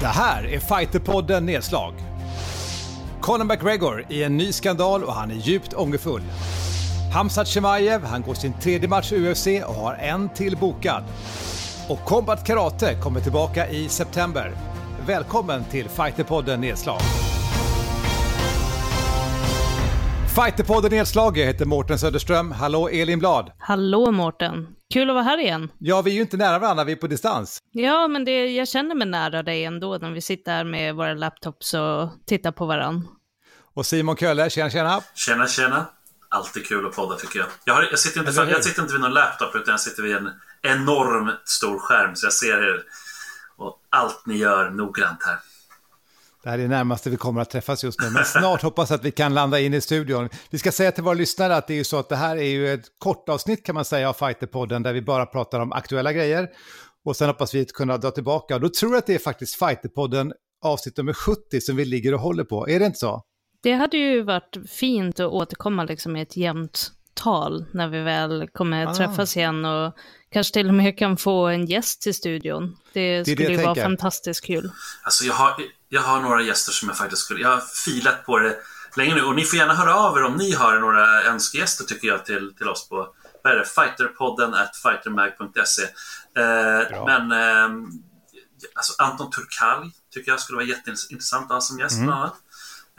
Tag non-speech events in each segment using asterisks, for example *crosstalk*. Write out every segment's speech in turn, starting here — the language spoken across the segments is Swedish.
Det här är Fighterpodden Nedslag. Conor McGregor i en ny skandal och han är djupt ångerfull. Hamzat Chimaev, han går sin tredje match i UFC och har en till bokad. Och Combat Karate kommer tillbaka i september. Välkommen till Fighterpodden Nedslag. Fighterpodden Nedslag, jag heter Mårten Söderström. Hallå Elin Blad. Hallå Mårten. Kul att vara här igen. Ja, vi är ju inte nära varandra, vi är på distans. Ja, men det, jag känner mig nära dig ändå när vi sitter här med våra laptops och tittar på varandra. Och Simon Kölle, tjena tjena. Tjena tjena. Alltid kul att podda tycker jag. Jag, har, jag, sitter, inte, för, jag sitter inte vid någon laptop utan jag sitter vid en enormt stor skärm så jag ser er och allt ni gör noggrant här. Det här är det närmaste vi kommer att träffas just nu, men snart hoppas att vi kan landa in i studion. Vi ska säga till våra lyssnare att det är ju så att det här är ju ett kort avsnitt kan man säga av Fighterpodden där vi bara pratar om aktuella grejer. Och sen hoppas vi att kunna dra tillbaka. Och då tror jag att det är faktiskt Fighterpodden avsnitt nummer 70 som vi ligger och håller på. Är det inte så? Det hade ju varit fint att återkomma liksom med ett jämnt tal när vi väl kommer ah. träffas igen och kanske till och med kan få en gäst till studion. Det skulle det ju vara fantastiskt kul. Alltså jag har, jag har några gäster som jag faktiskt skulle... Jag har filat på det länge nu och ni får gärna höra av er om ni har några önskegäster tycker jag till, till oss på vad är det? fighterpodden at fightermag.se. Eh, men eh, alltså Anton Turkalj tycker jag skulle vara jätteintressant att ha som gäst mm.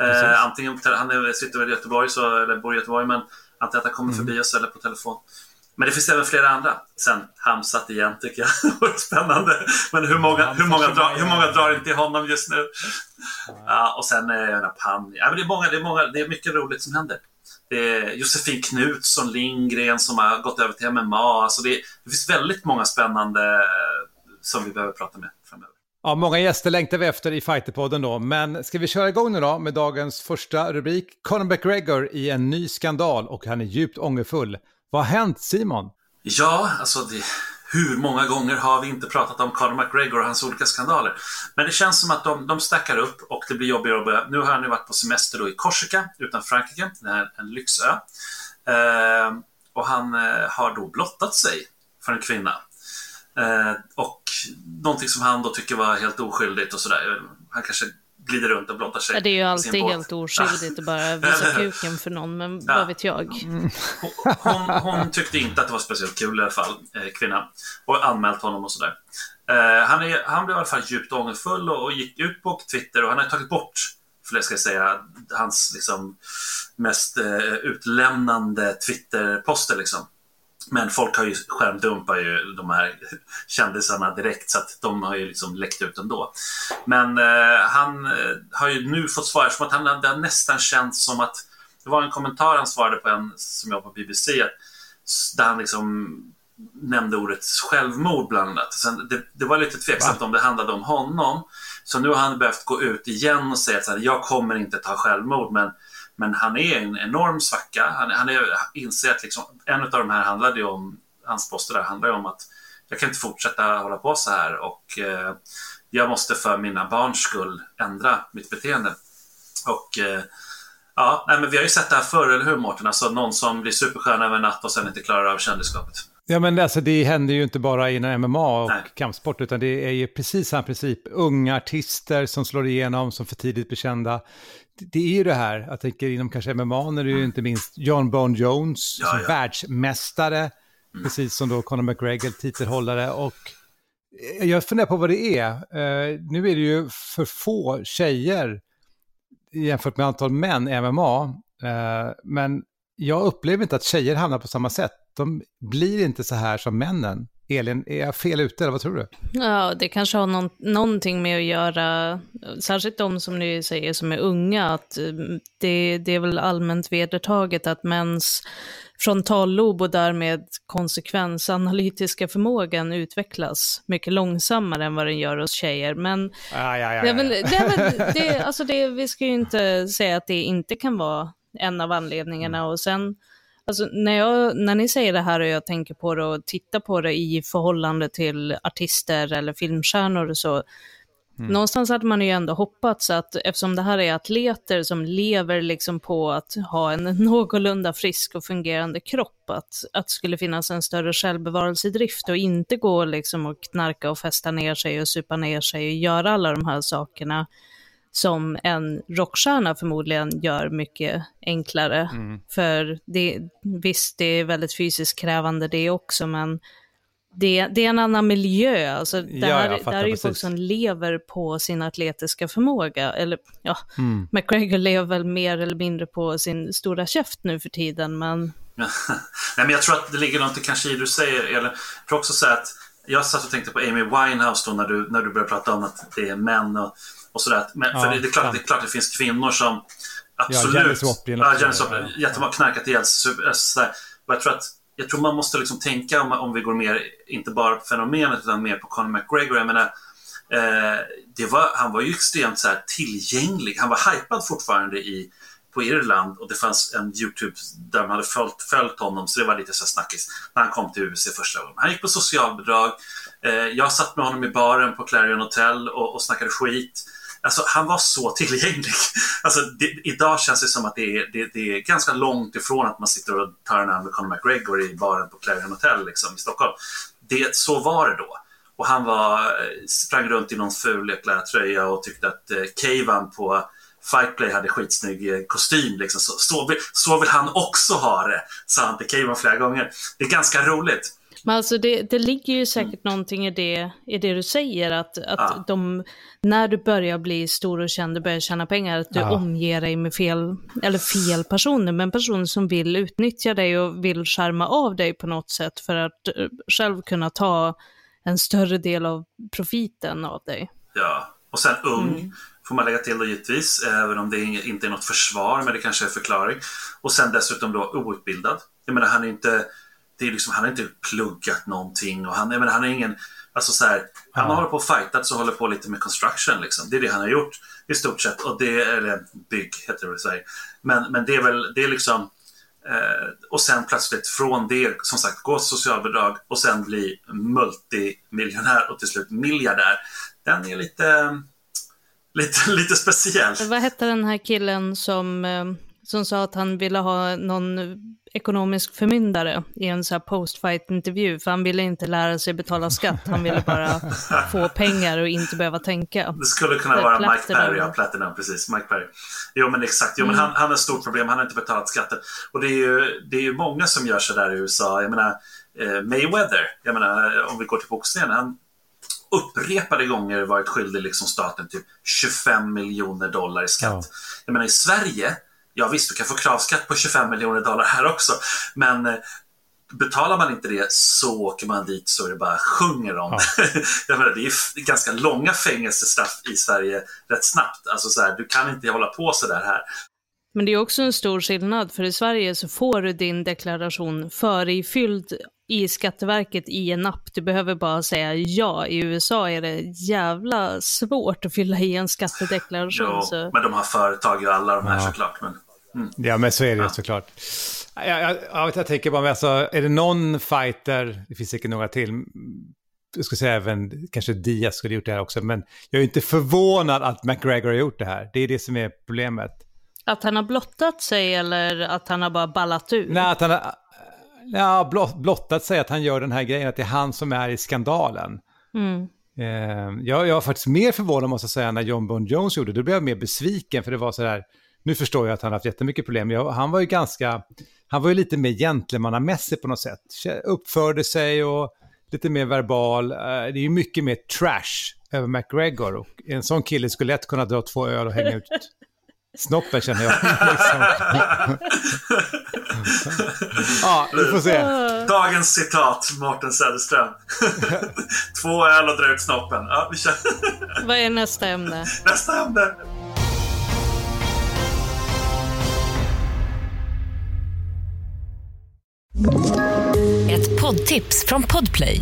Eh, antingen, han är, sitter väl i Göteborg, så, eller bor i Göteborg, men antingen att han kommer mm. förbi oss eller på telefon. Men det finns även flera andra. Sen Hamsat igen tycker jag *laughs* vore spännande. Men hur många, hur, många drar, hur många drar inte i honom just nu? Ja, och sen eh, Pan. Ja, men det, är många, det, är många, det är mycket roligt som händer. Det är Josefin Knutsson Lindgren som har gått över till MMA. Alltså det, det finns väldigt många spännande eh, som vi behöver prata med framöver. Ja, många gäster längtar vi efter i Fighterpodden då, men ska vi köra igång nu då med dagens första rubrik? Conor McGregor i en ny skandal och han är djupt ångerfull. Vad har hänt Simon? Ja, alltså det, hur många gånger har vi inte pratat om Conor McGregor och hans olika skandaler? Men det känns som att de, de stackar upp och det blir jobbigare och jobbigare. Nu har han ju varit på semester då i Korsika utanför Frankrike, det är en lyxö. Eh, och han eh, har då blottat sig för en kvinna. Eh, och någonting som han då tycker var helt oskyldigt och sådär. Han kanske glider runt och blottar sig. Ja, det är ju alltid helt oskyldigt att bara visa kuken för någon, men ja. vad vet jag. Hon, hon, tyckte inte att det var speciellt kul i alla fall, eh, kvinnan. Och anmält honom och sådär. Eh, han, är, han blev i alla fall djupt ångerfull och, och gick ut på Twitter och han har tagit bort, för det ska jag säga, hans liksom, mest eh, utlämnande Twitter-poster. Liksom. Men folk har ju skärmdumpar ju de här kändisarna direkt så att de har ju liksom läckt ut ändå. Men eh, han eh, har ju nu fått svar som att han det har nästan känts som att det var en kommentar han svarade på en som jag på BBC där han liksom nämnde ordet självmord bland annat. Sen det, det var lite tveksamt Va? om det handlade om honom. Så nu har han behövt gå ut igen och säga att jag kommer inte ta självmord men men han är en enorm svacka. Han, han är, inser att liksom, en av de här handlade ju om, hans poster där handlar ju om att jag kan inte fortsätta hålla på så här och eh, jag måste för mina barns skull ändra mitt beteende. Och eh, ja, nej, men vi har ju sett det här förr, eller hur Mårten? Alltså någon som blir superstjärna över en natt och sen inte klarar av kändisskapet. Ja, men alltså, det händer ju inte bara inom MMA och Nej. kampsport, utan det är ju precis samma princip. Unga artister som slår igenom, som för tidigt blir kända det är ju det här, jag tänker inom kanske MMA när det är ju inte minst John Bone Jones ja, ja. världsmästare, mm. precis som då Conor McGregor, titelhållare. Och jag funderar på vad det är. Uh, nu är det ju för få tjejer jämfört med antal män i MMA. Uh, eh, men jag upplever inte att tjejer hamnar på samma sätt. De blir inte så här som männen. Elin, är jag fel ute eller vad tror du? Ja, det kanske har någon, någonting med att göra, särskilt de som ni säger som är unga, att eh, det, det är väl allmänt vedertaget att mäns frontallob och därmed konsekvensanalytiska förmågan utvecklas mycket långsammare än vad den gör hos tjejer. Men. Det, det, alltså det, vi ska ju inte säga att det inte kan vara en av anledningarna. Mm. Och sen Alltså, när, jag, när ni säger det här och jag tänker på det och tittar på det i förhållande till artister eller filmstjärnor och så, Mm. Någonstans hade man ju ändå hoppats att eftersom det här är atleter som lever liksom på att ha en *laughs* någorlunda frisk och fungerande kropp, att, att det skulle finnas en större självbevarelsedrift och inte gå liksom och knarka och fästa ner sig och supa ner sig och göra alla de här sakerna som en rockstjärna förmodligen gör mycket enklare. Mm. För det, visst, det är väldigt fysiskt krävande det också, men det, det är en annan miljö. Alltså, det, ja, det här är ju folk som lever på sin atletiska förmåga. Eller ja, mm. *laughs* McGregor lever väl mer eller mindre på sin stora käft nu för tiden, men... *laughs* Nej, men jag tror att det ligger något kanske i det du säger, eller jag tror också så att jag satt och tänkte på Amy Winehouse då när du, när du började prata om att det är män och, och sådär. Men, ja, för det, det, är klart, ja. det är klart det finns kvinnor som absolut... Ja, Janis Joplin. Ja, Janis Joplin. Jättemånga knarkat ihjäl sig. Och jag tror att jag tror man måste liksom tänka om, om vi går mer, inte bara på fenomenet utan mer på Conor McGregor. Jag menar, eh, det var, han var ju extremt så tillgänglig. Han var hypad fortfarande i, på Irland och det fanns en YouTube där man hade följt, följt honom så det var lite så snackis när han kom till USA första gången. Han gick på socialbidrag. Eh, jag satt med honom i baren på Clarion Hotel och, och snackade skit. Alltså, han var så tillgänglig. Alltså, det, idag känns det som att det är, det, det, är ganska långt ifrån att man sitter och tar en öl med Conor McGregor i baren på Clarion Hotel liksom, i Stockholm. Det, så var det då. Och han var, eh, sprang runt i någon ful jäkla tröja och tyckte att eh, Cavan på Fightplay hade skitsnygg eh, kostym. Liksom. Så, så, vill, så vill han också ha det, sa han till Cavan flera gånger. Det är ganska roligt. Men alltså det, det ligger ju säkert mm. någonting i det, i det du säger, att, att ja. de, när du börjar bli stor och känd och börjar tjäna pengar, att du ja. omger dig med fel, eller fel personer, men personer som vill utnyttja dig och vill skärma av dig på något sätt för att eh, själv kunna ta en större del av profiten av dig. Ja, och sen ung. Mm får man lägga till då givetvis, även om det inte är något försvar, men det kanske är förklaring. Och sen dessutom då outbildad. Jag menar, han är inte det är liksom, han har inte pluggat någonting och han, menar, han är ingen, alltså så här, han har hållit på och fightat och håller på lite med construction liksom. Det är det han har gjort i stort sett och det, eller bygg heter det väl i Sverige. Men, men det är väl, det är liksom, eh, och sen plötsligt från det, som sagt, gå socialbidrag och sen bli multimiljonär och till slut miljardär. Den är lite, lite, lite speciell. Vad hette den här killen som, eh, som sa att han ville ha någon ekonomisk förmyndare i en så här post-fight-intervju, för han ville inte lära sig betala skatt, han ville bara få pengar och inte behöva tänka. Det skulle kunna för vara Platinum. Mike Perry, ja, Platinum, precis. Mike Perry. Jo, men exakt. Jo, mm. men han, han har ett stort problem, han har inte betalat skatten. Och det är ju, det är ju många som gör så där i USA. Jag menar, eh, Mayweather, jag menar, om vi går till boxningen, han upprepade gånger varit skyldig liksom staten typ 25 miljoner dollar i skatt. Ja. Jag menar, i Sverige ja visst, du kan få kravskatt på 25 miljoner dollar här också, men eh, betalar man inte det så åker man dit så det bara sjunger om. Ja. *laughs* Jag menar, det är ganska långa fängelsestraff i Sverige rätt snabbt. Alltså så här, du kan inte hålla på så där här. Men det är också en stor skillnad, för i Sverige så får du din deklaration förifylld i Skatteverket i en app. Du behöver bara säga ja. I USA är det jävla svårt att fylla i en skattedeklaration. Jo, så... men de har företag ju alla de här ja. såklart. Men, mm. Ja, men så är det ja. såklart. Jag, jag, jag, jag tänker bara, alltså, är det någon fighter, det finns säkert några till, jag skulle säga även kanske Diaz skulle gjort det här också, men jag är inte förvånad att McGregor har gjort det här. Det är det som är problemet. Att han har blottat sig eller att han har bara ballat ut? Nej, att han har, ja, blottat sig att han gör den här grejen, att det är han som är i skandalen. Mm. Eh, jag, jag var faktiskt mer förvånad måste jag säga när John Bon Jones gjorde det. Då blev jag mer besviken för det var så där, nu förstår jag att han har haft jättemycket problem. Jag, han var ju ganska, han var ju lite mer gentlemannamässig på något sätt. Uppförde sig och lite mer verbal. Eh, det är ju mycket mer trash över McGregor och en sån kille skulle lätt kunna dra två öl och hänga ut *laughs* Snoppen känner jag. ja, vi får se. Dagens citat, Mårten Söderström. *laughs* Två öl och dra ut snoppen. Ja, vi kör. *laughs* Vad är nästa ämne? Nästa ämne. Ett poddtips från Podplay.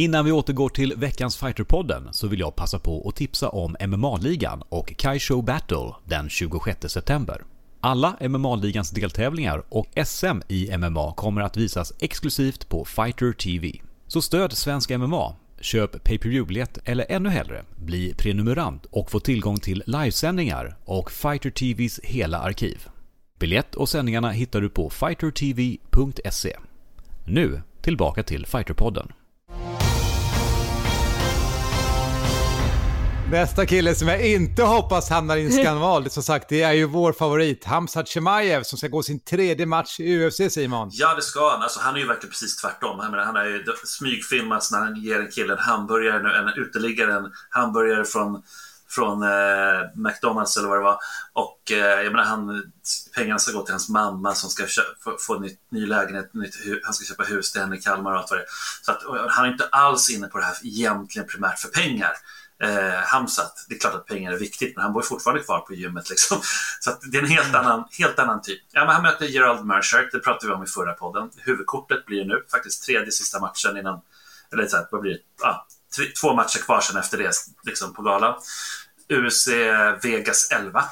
Innan vi återgår till veckans Fighterpodden så vill jag passa på att tipsa om MMA-ligan och Kaisho Battle den 26 september. Alla MMA-ligans deltävlingar och SM i MMA kommer att visas exklusivt på Fighter TV. Så stöd svensk MMA, köp pay per biljett eller ännu hellre, bli prenumerant och få tillgång till livesändningar och Fighter TVs hela arkiv. Biljett och sändningarna hittar du på fightertv.se. Nu tillbaka till Fighterpodden. Nästa kille som jag inte hoppas hamnar i en *laughs* skandal, som sagt, det är ju vår favorit, Hamzat Chimaev, som ska gå sin tredje match i UFC, Simon. Ja, det ska han. Alltså, han är ju verkligen precis tvärtom. Han, han har ju smygfilmats när han ger en kille en hamburgare, en uteliggare, en hamburgare från från eh, McDonalds eller vad det var. Och eh, jag menar, han, pengarna ska gå till hans mamma som ska köpa, få en ny, ny lägenhet, nytt, han ska köpa hus till henne i Kalmar och allt vad det är. Så att, han är inte alls inne på det här egentligen primärt för pengar eh, Hamsat. Det är klart att pengar är viktigt, men han bor fortfarande kvar på gymmet. Liksom. *laughs* Så det är en helt annan, helt annan typ. Ja, men han möter Gerald Mercer, det pratade vi om i förra podden. Huvudkortet blir nu faktiskt tredje sista matchen innan, eller så här, vad blir det? Ah, tre, två matcher kvar sen efter det liksom, på galan. UFC Vegas 11.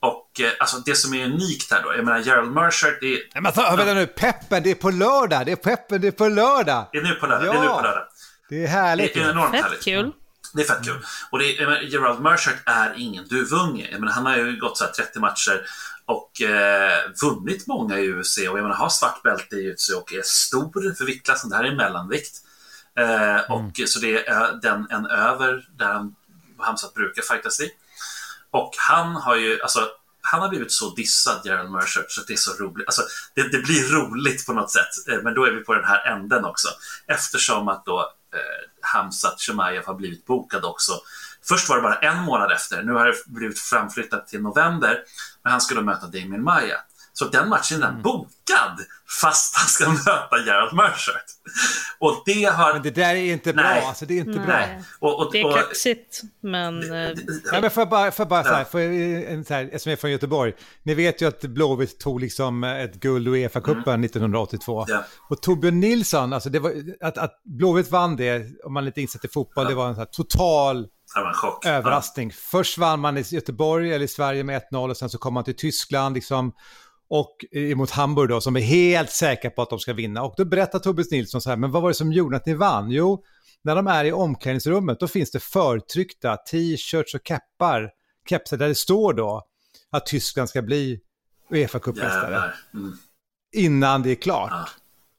Och eh, alltså det som är unikt här då, jag menar Gerald Mercer, det är... Nej, men för, vänta nu, peppen, det är på lördag, det är peppen, det är på lördag. Det är nu på lördag, ja. det är nu på lördag. Det är härligt. Det är enormt Fett härligt. kul. Det är fett kul. Och det menar, Gerald Merchant är ingen duvunge. Menar, han har ju gått så 30 matcher och eh, vunnit många i UFC och jag menar, har svart bälte i UFC och är stor för viktklassen. Det här är mellanvikt. Eh, mm. och, Så det är den en över där han, Hamzat brukar fightas i. Och han har ju, alltså han har blivit så dissad, Gerald Mercer, så det är så roligt. Alltså, det, det, blir roligt på något sätt, eh, men då är vi på den här änden också. Eftersom att då Eh, Hamzat Chimaev har blivit bokad också. Först var det bara en månad efter, nu har det blivit framflyttat till november, men han ska då möta Damien Maya. Så den matchen är mm. bokad fast han ska *laughs* möta Gerald Mercer. Och det har... Men det där är inte bra. Nej. Alltså, det är inte Nej. bra. Och, och, Det är kaxigt, men... eh, Ja, men för bara, för bara så här, Ja. så här, eftersom jag är från Göteborg. Ni vet ju att Blåvitt tog liksom ett guld i Uefa-cupen 1982. Ja. Och Torbjörn Nilsson, alltså det var, att, att Blåvitt vann det, om man lite insatt i fotboll, det var en så här total överraskning. Först vann man i Göteborg eller i Sverige med 1-0 och sen så kom man till Tyskland liksom. Och emot Hamburg då, som är helt säkra på att de ska vinna. Och då berättar Tobias Nilsson så här, men vad var det som gjorde att ni vann? Jo, när de är i omklädningsrummet, då finns det förtryckta t-shirts och keppar, kepsar där det står då att Tyskland ska bli Uefa-cupmästare. Mm. innan det är klart. Ja.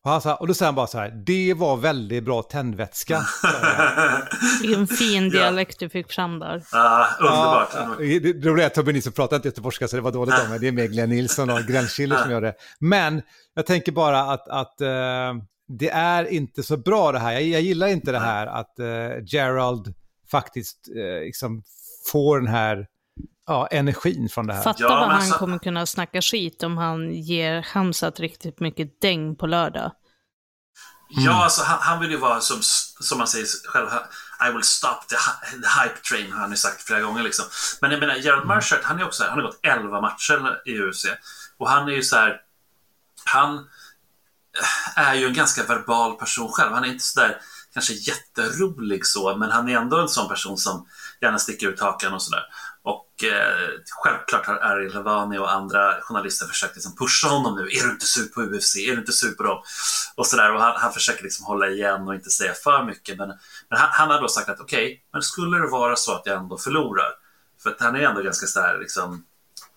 Och, han sa, och då säger han bara så här, det var väldigt bra tändvätska. *laughs* Vilken fin dialekt du fick fram där. Ah, underbart. Ja, det roliga är att Tobbe Nilsson pratar inte göteborgska så det var dåligt om mig. Det är mer Glenn Nilsson och Gränsschiller som gör det. Men jag tänker bara att, att eh, det är inte så bra det här. Jag, jag gillar inte det här att eh, Gerald faktiskt eh, liksom får den här ja, energin från det här. Fatta Ja, vad han alltså- kommer kunna snacka skit om han ger Hamzat riktigt mycket däng på lördag. Ja, alltså, han, han vill ju vara som, som man säger själv, I will stop the, the hype train, har han ju sagt flera gånger. Liksom. Men jag menar, Gerald Mercer, han är också han har gått 11 matcher i UFC. Och han är ju så här, han är ju en ganska verbal person själv. Han är inte så där kanske jätterolig så, men han är ändå en sån person som gärna sticka ut hakan och sådär. Och eh, självklart har Ariel Havani och andra journalister försökt liksom pusha honom nu. Är du inte sur på UFC? Är du inte sur på dem? Och sådär. Och han, han försöker liksom hålla igen och inte säga för mycket. Men, men han, han har då sagt att okej, men skulle det vara så att jag ändå förlorar? För att han är ändå ganska sådär liksom,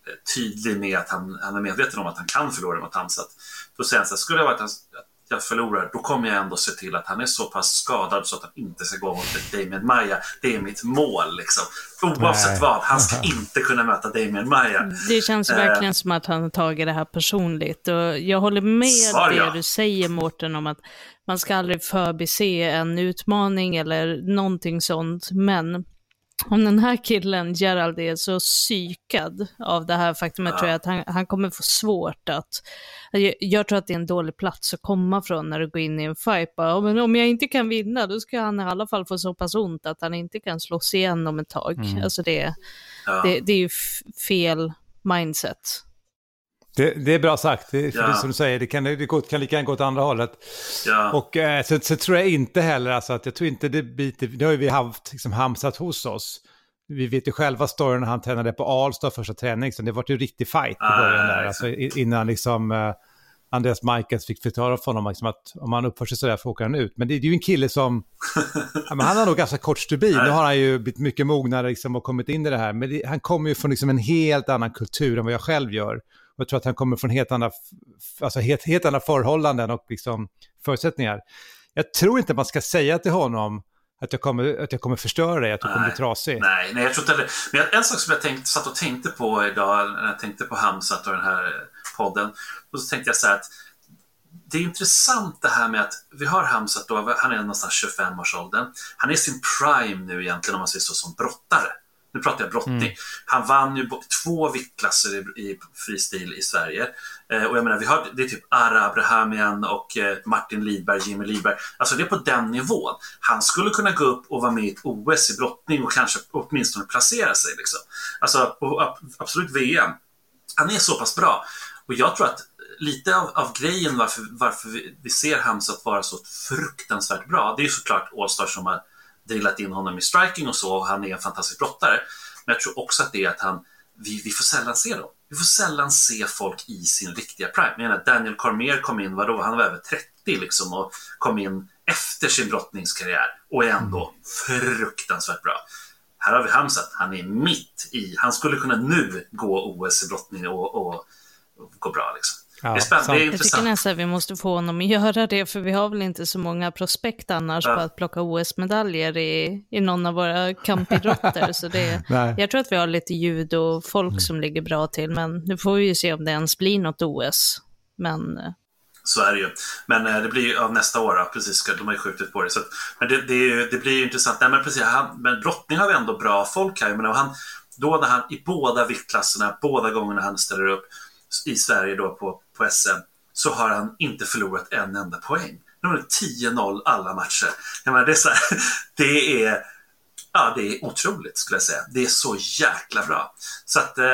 eh, tydlig med att han, han är medveten om att han kan förlora mot Hamzat. Då säger han så här, skulle det vara att han- att jag förlorar, då kommer jag ändå se till att han är så pass skadad så att han inte ska gå mot Damien Maya. Det är mitt mål liksom. Oavsett Nej. vad, han ska *laughs* inte kunna möta Damien Maya. Det känns Eh. verkligen som att han har tagit det här personligt. Och jag håller med Svar ja. det du säger Mårten om att man ska aldrig förbise en utmaning eller någonting sånt. Men om den här killen, Gerald, är så psykad av det här faktumet ja. tror jag att han, han kommer få svårt att... Jag, jag, tror att det är en dålig plats att komma från när du går in i en fight. Bara, men om jag inte kan vinna, då ska han i alla fall få så pass ont att han inte kan slås igen om ett tag. Mm. Alltså det, ja. det, det är ju fel mindset. Det, det, är bra sagt, det, för ja. det som du säger, det kan, det kan lika gärna gå åt andra hållet. Ja. Och eh, så, så, tror jag inte heller, alltså att jag tror inte det biter, nu har ju vi haft liksom, hamsat hos oss. Vi vet ju själva storyn när han tränade på Alstad första träning, så det var ju en riktig fight i början där, alltså, innan liksom eh, Andreas Michaels fick förklara för honom liksom, att om han uppför sig sådär får åka han ut. Men det, det är ju en kille som, *laughs* ja, han har nog ganska kort stubin, nu har han ju blivit mycket mognare liksom, och kommit in i det här, men det, han kommer ju från liksom, en helt annan kultur än vad jag själv gör. Jag tror att han kommer från helt andra, alltså helt, helt andra förhållanden och liksom förutsättningar. Jag tror inte man ska säga till honom att jag kommer, att jag kommer förstöra dig, att du kommer bli trasig. Nej, nej, jag tror inte det. Men en sak som jag tänkt, satt och tänkte på idag när jag tänkte på Hamsat och den här podden. Och så tänkte jag så här att det är intressant det här med att vi har Hamsat då, han är någonstans 25-årsåldern. Han är sin prime nu egentligen om man säger så som brottare. Nu pratar jag brottning. Mm. Han vann ju två viktklasser i, i fristil i Sverige. Eh, och jag menar, vi har, det är typ Ara Abrahamian och eh, Martin Lidberg, Jimmy Lidberg. Alltså det är på den nivån. Han skulle kunna gå upp och vara med i ett OS i brottning och kanske åtminstone placera sig. Liksom. Alltså, och, absolut VM. Han är så pass bra. Och jag tror att lite av, av grejen varför, varför vi, vi ser Hamzat vara så fruktansvärt bra, det är ju såklart Allstars som har drillat in honom i striking och så och han är en fantastisk brottare. Men jag tror också att det är att han, vi, vi får sällan se dem. Vi får sällan se folk i sin riktiga prime. Jag menar, Daniel Cormier kom in, vadå, han var över 30 liksom och kom in efter sin brottningskarriär och är ändå fruktansvärt bra. Här har vi Hamzat, han är mitt i, han skulle kunna nu gå OS i brottning och, och, och gå bra liksom. Ja, det är spännande, det är intressant. Jag tycker nästan vi måste få honom att *laughs* göra det, för vi har väl inte så många prospekt annars ja. på att plocka OS-medaljer i, i någon av våra kampidrotter. så det, *laughs* jag tror att vi har lite ljud och folk mm. som ligger bra till, men nu får vi ju se om det ens blir något OS. Men... Eh, så är det ju. Men eh, det blir ju av nästa år, precis, de har ju skjutit på det. Så, men det, det, det, blir ju intressant. Nej, men precis, han, men brottning har vi ändå bra folk här. Men han, då när han i båda viktklasserna, båda gångerna han ställer upp i Sverige då på på SM så har han inte förlorat en enda poäng. Nu har det 10-0 alla matcher. Jag menar, det, är så här, *laughs* det, är, ja, det är otroligt skulle jag säga. Det är så jäkla bra. Så att, eh,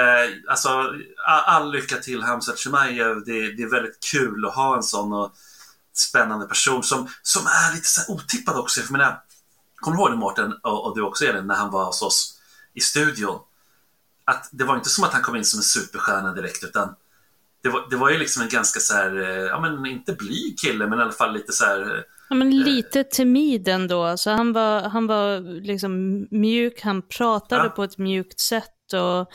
alltså, all lycka till Hamza Chimaev. Det, det, är väldigt kul att ha en sån och spännande person som, som är lite så otippad också. För mina, kommer du ihåg det Mårten, och, och du också Elin, när han var hos oss i studion? Att det var inte som att han kom in som en superstjärna direkt, utan det var, det var ju liksom en ganska så här, eh, ja men inte blyg kille, men i alla fall lite så här... Eh, ja men lite timid ändå, så han var, han var liksom mjuk, han pratade ja. på ett mjukt sätt och,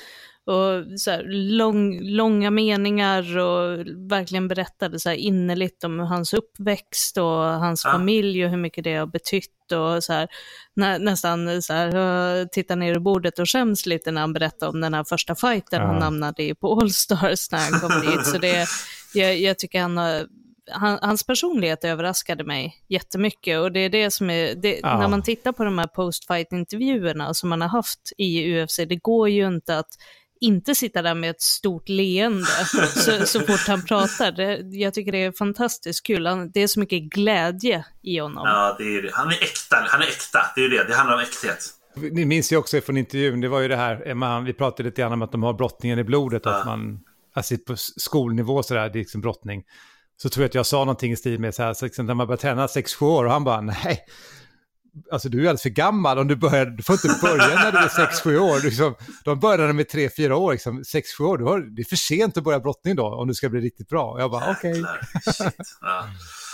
och så här, lång, långa meningar och verkligen berättade så här innerligt om hans uppväxt och hans ja. familj och hur mycket det har betytt och så här, nä, nästan så här, tittar ner i bordet och skäms lite när han berättar om den här första fighten ja. han hamnade i på Allstars när han kom dit. Så det, jag, jag tycker han har han, hans personlighet överraskade mig jättemycket och det är det som är, det, ja. när man tittar på de här post-fight-intervjuerna som man har haft i UFC, det går ju inte att inte sitta där med ett stort leende så, så fort han pratar. Det, jag tycker det är fantastiskt kul. Han, det är så mycket glädje i honom. Ja, det är, han är äkta. Han är äkta. Det är det. Det handlar om äkthet. Ni minns ju också från intervjun, det var ju det här, man, vi pratade lite grann om att de har brottningen i blodet, ja. att man, alltså på skolnivå sådär, det är liksom brottning. Så tror jag att jag sa någonting i stil med så här, så liksom, när man börjar träna 6-7 år och han bara, nej, alltså du är alldeles för gammal om du börjar, du får inte börja när du är 6-7 år. Liksom, de började med 3-4 år, liksom, 6-7 år, du har, det är för sent att börja brottning då om du ska bli riktigt bra. Och jag bara okej. Okay. Ja.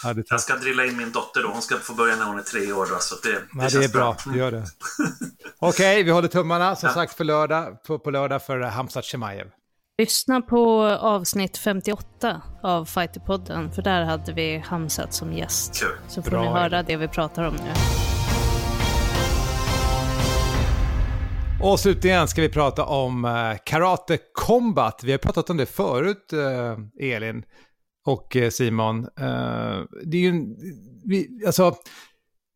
Ja, jag ska drilla in min dotter då, hon ska få börja när hon är tre år. Då, så det, det, ja, det är bra, bra. gör det. okej, okay, vi håller tummarna som ja. sagt för lördag, på, på lördag för Hamzat Shemaev. Lyssna på avsnitt 58 av Fighterpodden, för där hade vi Hamzat som gäst. Så får Bra. ni höra det vi pratar om nu. Och slutligen ska vi prata om eh, Karate Combat. Vi har pratat om det förut, eh, Elin och eh, Simon. det är ju en, vi, alltså,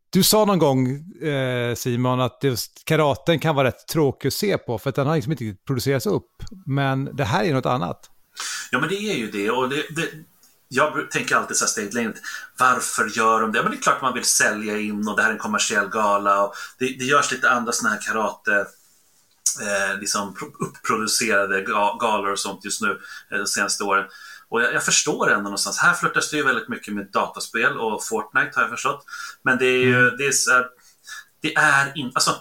Du sa någon gång, Simon, att just karaten kan vara rätt tråkig att se på för att den har liksom inte producerats upp. Men det här är något annat. Ja, men det är ju det. Och det, det jag tänker alltid så här steglängd. Varför gör de det? Men det är klart man vill sälja in och det här är en kommersiell gala. Och det, det görs lite andra sådana här karate eh, liksom uppproducerade galor och sånt just nu eh, de senaste åren. Och jag, jag, förstår ändå någonstans. Här flörtas det ju väldigt mycket med dataspel och Fortnite har jag förstått. Men det är ju, mm. det är det är inte, alltså,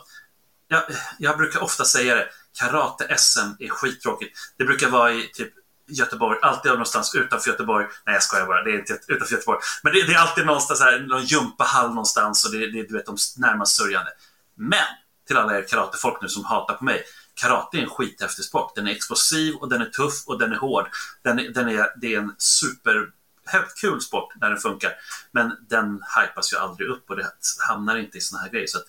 jag, jag brukar ofta säga det, karate-SM är skittråkigt. Det brukar vara i typ Göteborg, alltid någonstans utanför Göteborg. Nej, jag skojar bara. Det är inte utanför Göteborg. Men det, det är alltid någonstans här, någon gympahall någonstans och det, det, du vet, de närmast sörjande. Men, till alla er karatefolk nu som hatar på mig. Karate är en skithäftig sport. Den är explosiv och den är tuff och den är hård. Den, den är, det är en super kul sport när den funkar. Men den hypas ju aldrig upp och det hamnar inte i såna här grejer. Så att,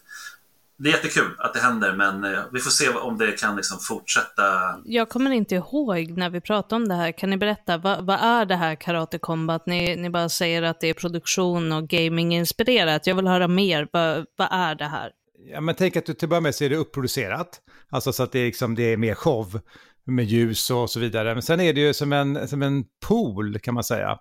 det är jättekul att det händer, men eh, vi får se om det kan liksom fortsätta. Jag kommer inte ihåg när vi pratade om det här. Kan ni berätta, vad, vad är det här Karate Combat? Ni, ni bara säger att det är produktion och gaming-inspirerat. Jag vill höra mer. Vad, vad är det här? Ja, men tänk att du till att börja med så är det upproducerat. Alltså så att det är, liksom, det är mer show med ljus och så vidare. Men sen är det ju som en, som en pool kan man säga.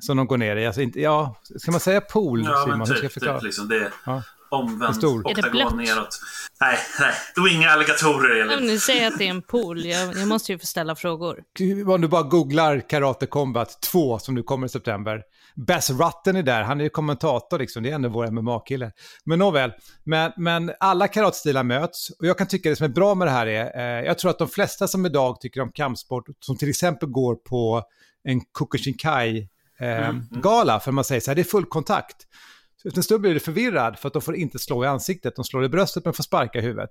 Som de går ner i. Alltså inte, ja, ska man säga pool, ja, Simon? Men typ, Hur ska jag typ, förklara? Typ, liksom det, ja omvänd stor. oktagon neråt. Nej, nej, då inga alligatorer. Om ni säger att det är en pool, jag, jag måste ju få ställa frågor. Om du bara googlar Karate Combat 2 som nu kommer i september. Bess Rutten är där, han är ju kommentator liksom, det är ändå vår MMA-kille. Men nåväl, men, men alla karatestilar möts och jag kan tycka det som är bra med det här är, eh, jag tror att de flesta som idag tycker om kampsport, som till exempel går på en Kukushinkai eh, mm, mm. gala, för man säger så här, det är full kontakt. En stund blir du förvirrad för att de får inte slå i ansiktet. De slår i bröstet men får sparka i huvudet.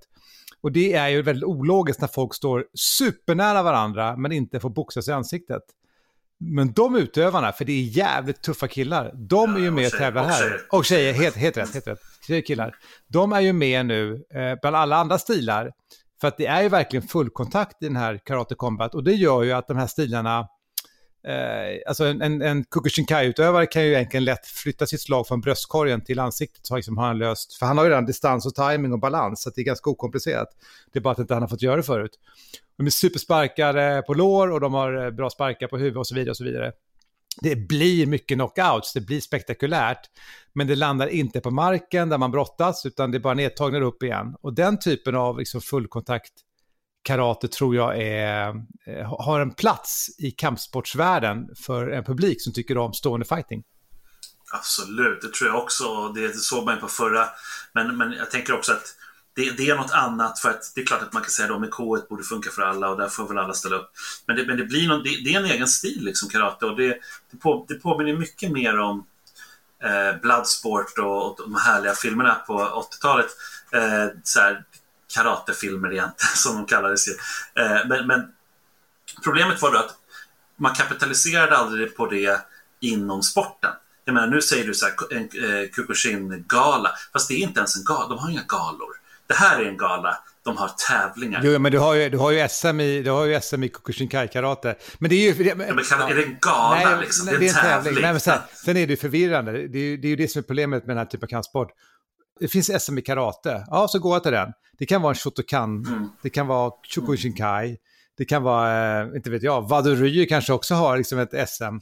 Och det är ju väldigt ologiskt när folk står supernära varandra men inte får boxas i ansiktet. Men de utövarna, för det är jävligt tuffa killar, de är ju med och tävlar här. Och tjejer, helt, helt rätt, helt rätt. Tjejer killar. De är ju med nu eh, bland alla andra stilar. För att det är ju verkligen fullkontakt i den här Karate Combat och det gör ju att de här stilarna Eh, alltså en, en, en Kukushinkai-utövare kan ju egentligen lätt flytta sitt slag från bröstkorgen till ansiktet så liksom har han löst, för han har ju redan distans och timing och balans så det är ganska okomplicerat. Det är bara att inte han har fått göra det förut. De är supersparkade på lår och de har eh, bra sparkar på huvud och så vidare och så vidare. Det blir mycket knockouts, det blir spektakulärt, men det landar inte på marken där man brottas utan det är bara nedtagningar upp igen. Och den typen av liksom fullkontakt karate tror jag är, eh, har en plats i kampsportsvärlden för en publik som tycker om stående fighting. Absolut, det tror jag också. Det såg man ju på förra. Men, men jag tänker också att det, det, är något annat för att det är klart att man kan säga att K1 borde funka för alla och där får väl alla ställa upp. Men det, men det blir någon, det, det, är en egen stil liksom karate och det, det, på, det påminner mycket mer om eh, Bloodsport och, och de härliga filmerna på 80-talet. Eh, så här, karatefilmer egentligen, *laughs* som de kallades. Eh, men, men problemet var då att man kapitaliserade aldrig på det inom sporten. Jag menar, nu säger du så här, en eh, Kukushin-gala, fast det är inte ens en gala, de har inga galor. Det här är en gala, de har tävlingar. Jo, men du har ju, du har ju SM i, du har ju SM i Kukushinkai-karate. Men det är ju... Det, men, ja, men kan, är det en gala nej, liksom? Nej, det är en tävling. tävling. Nej, men sen, sen är det ju förvirrande. Det är ju det, är ju det som är problemet med den här typen av kampsport det finns SM i karate, ja så går jag till den. Det kan vara en Shotokan, mm. det kan vara Chokushinkai, det kan vara, eh, inte vet jag, Vaduryu kanske också har liksom ett SM.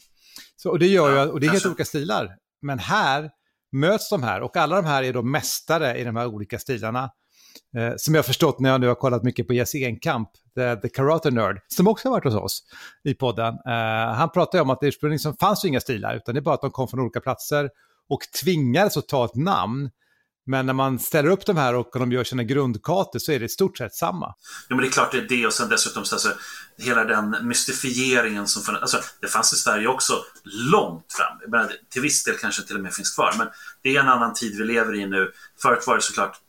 Så, och det gör ja, ju, och det är helt olika stilar. Men här möts de här och alla de här är då mästare i de här olika stilarna. Eh, som jag har förstått när jag nu har kollat mycket på Jesse Enkamp, the, the Karate Nerd, som också har varit hos oss i podden. Eh, han pratar ju om att det ursprungligen liksom fanns inga stilar, utan det är bara att de kom från olika platser och tvingades att ta ett namn men när man ställer upp de här och de gör sina grundkartor så är det i stort sett samma. Ja, men det är klart det är det och sen dessutom så alltså, hela den mystifieringen som fanns, alltså, det fanns i Sverige också långt fram. Menar, till viss del kanske till och med finns kvar, men det är en annan tid vi lever i nu. Förut var det såklart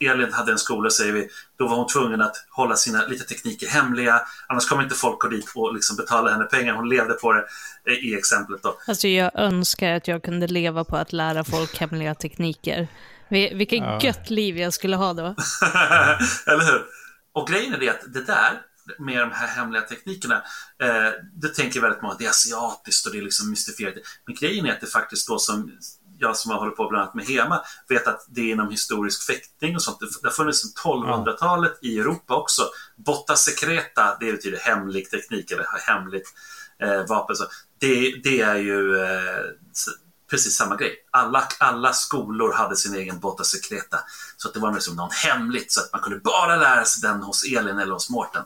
Elin hade en skola, säger vi, då var hon tvungen att hålla sina lite tekniker hemliga. Annars kommer inte folk gå dit och liksom betala henne pengar. Hon levde på det i exemplet. Då. Alltså jag önskar att jag kunde leva på att lära folk hemliga tekniker. Vilket ja. gött liv jag skulle ha då. *laughs* Eller hur? Och grejen är det att det där med de här hemliga teknikerna, eh, det tänker väldigt många att det är asiatiskt och det är liksom mystifierat. Men grejen är att det faktiskt då som jag som har hållit på bland annat med HEMA vet att det är inom historisk fäktning och sånt. Det har funnits sedan 1200-talet i Europa också. Botta secreta, det betyder hemlig teknik eller hemligt eh, vapen. Så det, det är ju eh, precis samma grej. Alla, alla skolor hade sin egen botta secreta. Så att det var liksom någon hemligt så att man kunde bara lära sig den hos Elin eller hos Mårten.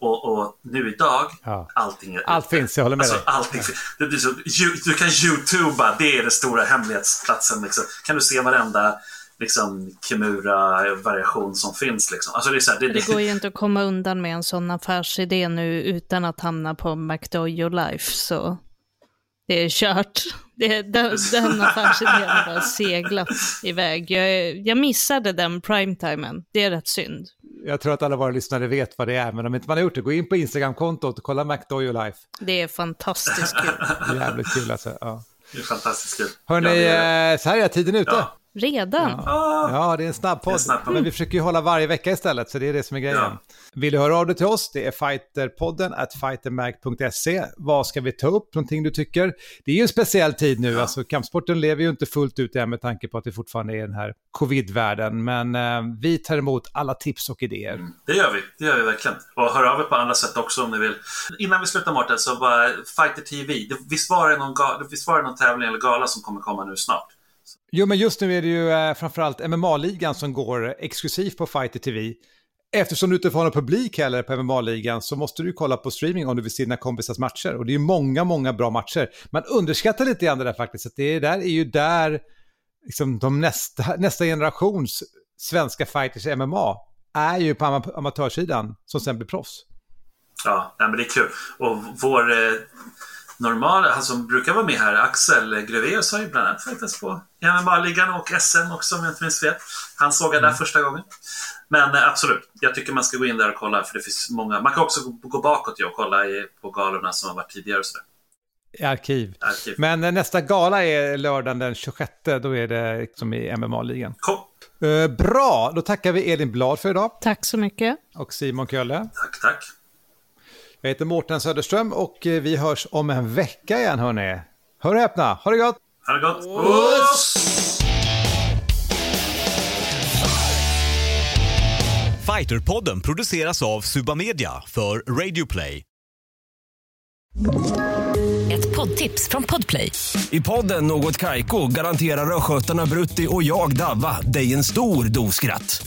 Och, och, nu idag, Ja. allting är Allt finns, jag håller med alltså, dig. allting finns. Du, du, du kan youtuba, det är den stora hemlighetsplatsen. Liksom. Kan du se varenda liksom, Kimura-variation som finns. Liksom. Alltså, det, är så här, det, Det går ju inte att komma undan med en sån affärsidé nu utan att hamna på McDojo Life, så det är kört. Det, den, den affärsidén har bara seglat iväg. Jag, jag missade den primetimen, det är rätt synd. Jag tror att alla våra lyssnare vet vad det är, men om inte man har gjort det, gå in på Instagram-kontot och kolla McDojo Life. Det är fantastiskt kul. *laughs* Jävligt kul alltså. Ja. det är fantastiskt kul. Hörni, Ja, är- eh, så här är tiden ute. Ja. Redan? Ja, det är en snabb podd. snabb podd. Men vi försöker ju hålla varje vecka istället, så det är det som är grejen. Ja. Vill du höra av dig till oss? Det är fighterpodden at fightermag.se. Vad ska vi ta upp? Någonting du tycker? Det är ju en speciell tid nu. Alltså, kampsporten lever ju inte fullt ut än med tanke på att det fortfarande är den här covid-världen. Men eh, vi tar emot alla tips och idéer. Det gör vi, det gör vi verkligen. Och hör av er på andra sätt också om ni vill. Innan vi slutar Mårten, så bara Fighter TV. Det, visst, var det någon visst var det någon tävling eller gala som kommer komma nu snart? Jo, men just nu är det ju eh, framförallt MMA-ligan som går exklusivt på Fighter TV. Eftersom du inte får någon publik heller på MMA-ligan så måste du ju kolla på streaming om du vill se dina kompisars matcher. Och det är ju många, många bra matcher. Man underskattar lite grann det där faktiskt. Att det där är ju där liksom, de nästa, nästa generations svenska fighters i MMA är ju på am amatörsidan som sen blir proffs. Ja, men det är kul. Och vår eh, normala, han som brukar vara med här, Axel Greveus har ju bland annat fightats på MMA-ligan och SM också om jag inte minns fel. Han såg jag där första gången. Men eh, absolut, jag tycker man ska gå in där och kolla för det finns många. Man kan också gå, bakåt och kolla i, på galorna som har varit tidigare och sådär. I arkiv. Arkiv. Men eh, nästa gala är lördagen den 26, då är det som i MMA-ligan. Eh, bra, då tackar vi Elin Blad för idag Tack så mycket. och Simon Kölle. Tack, tack. Jag heter Mårten Söderström och eh, vi hörs om en vecka igen hörni. Hör och häpna, ha det gott! Ha det gott. Puss! Fighterpodden produceras av Suba Media för Radio Play. Ett poddtips från Podplay. I podden Något Kaiko garanterar östgötarna Brutti och jag, Davva, dig en stor dos skratt.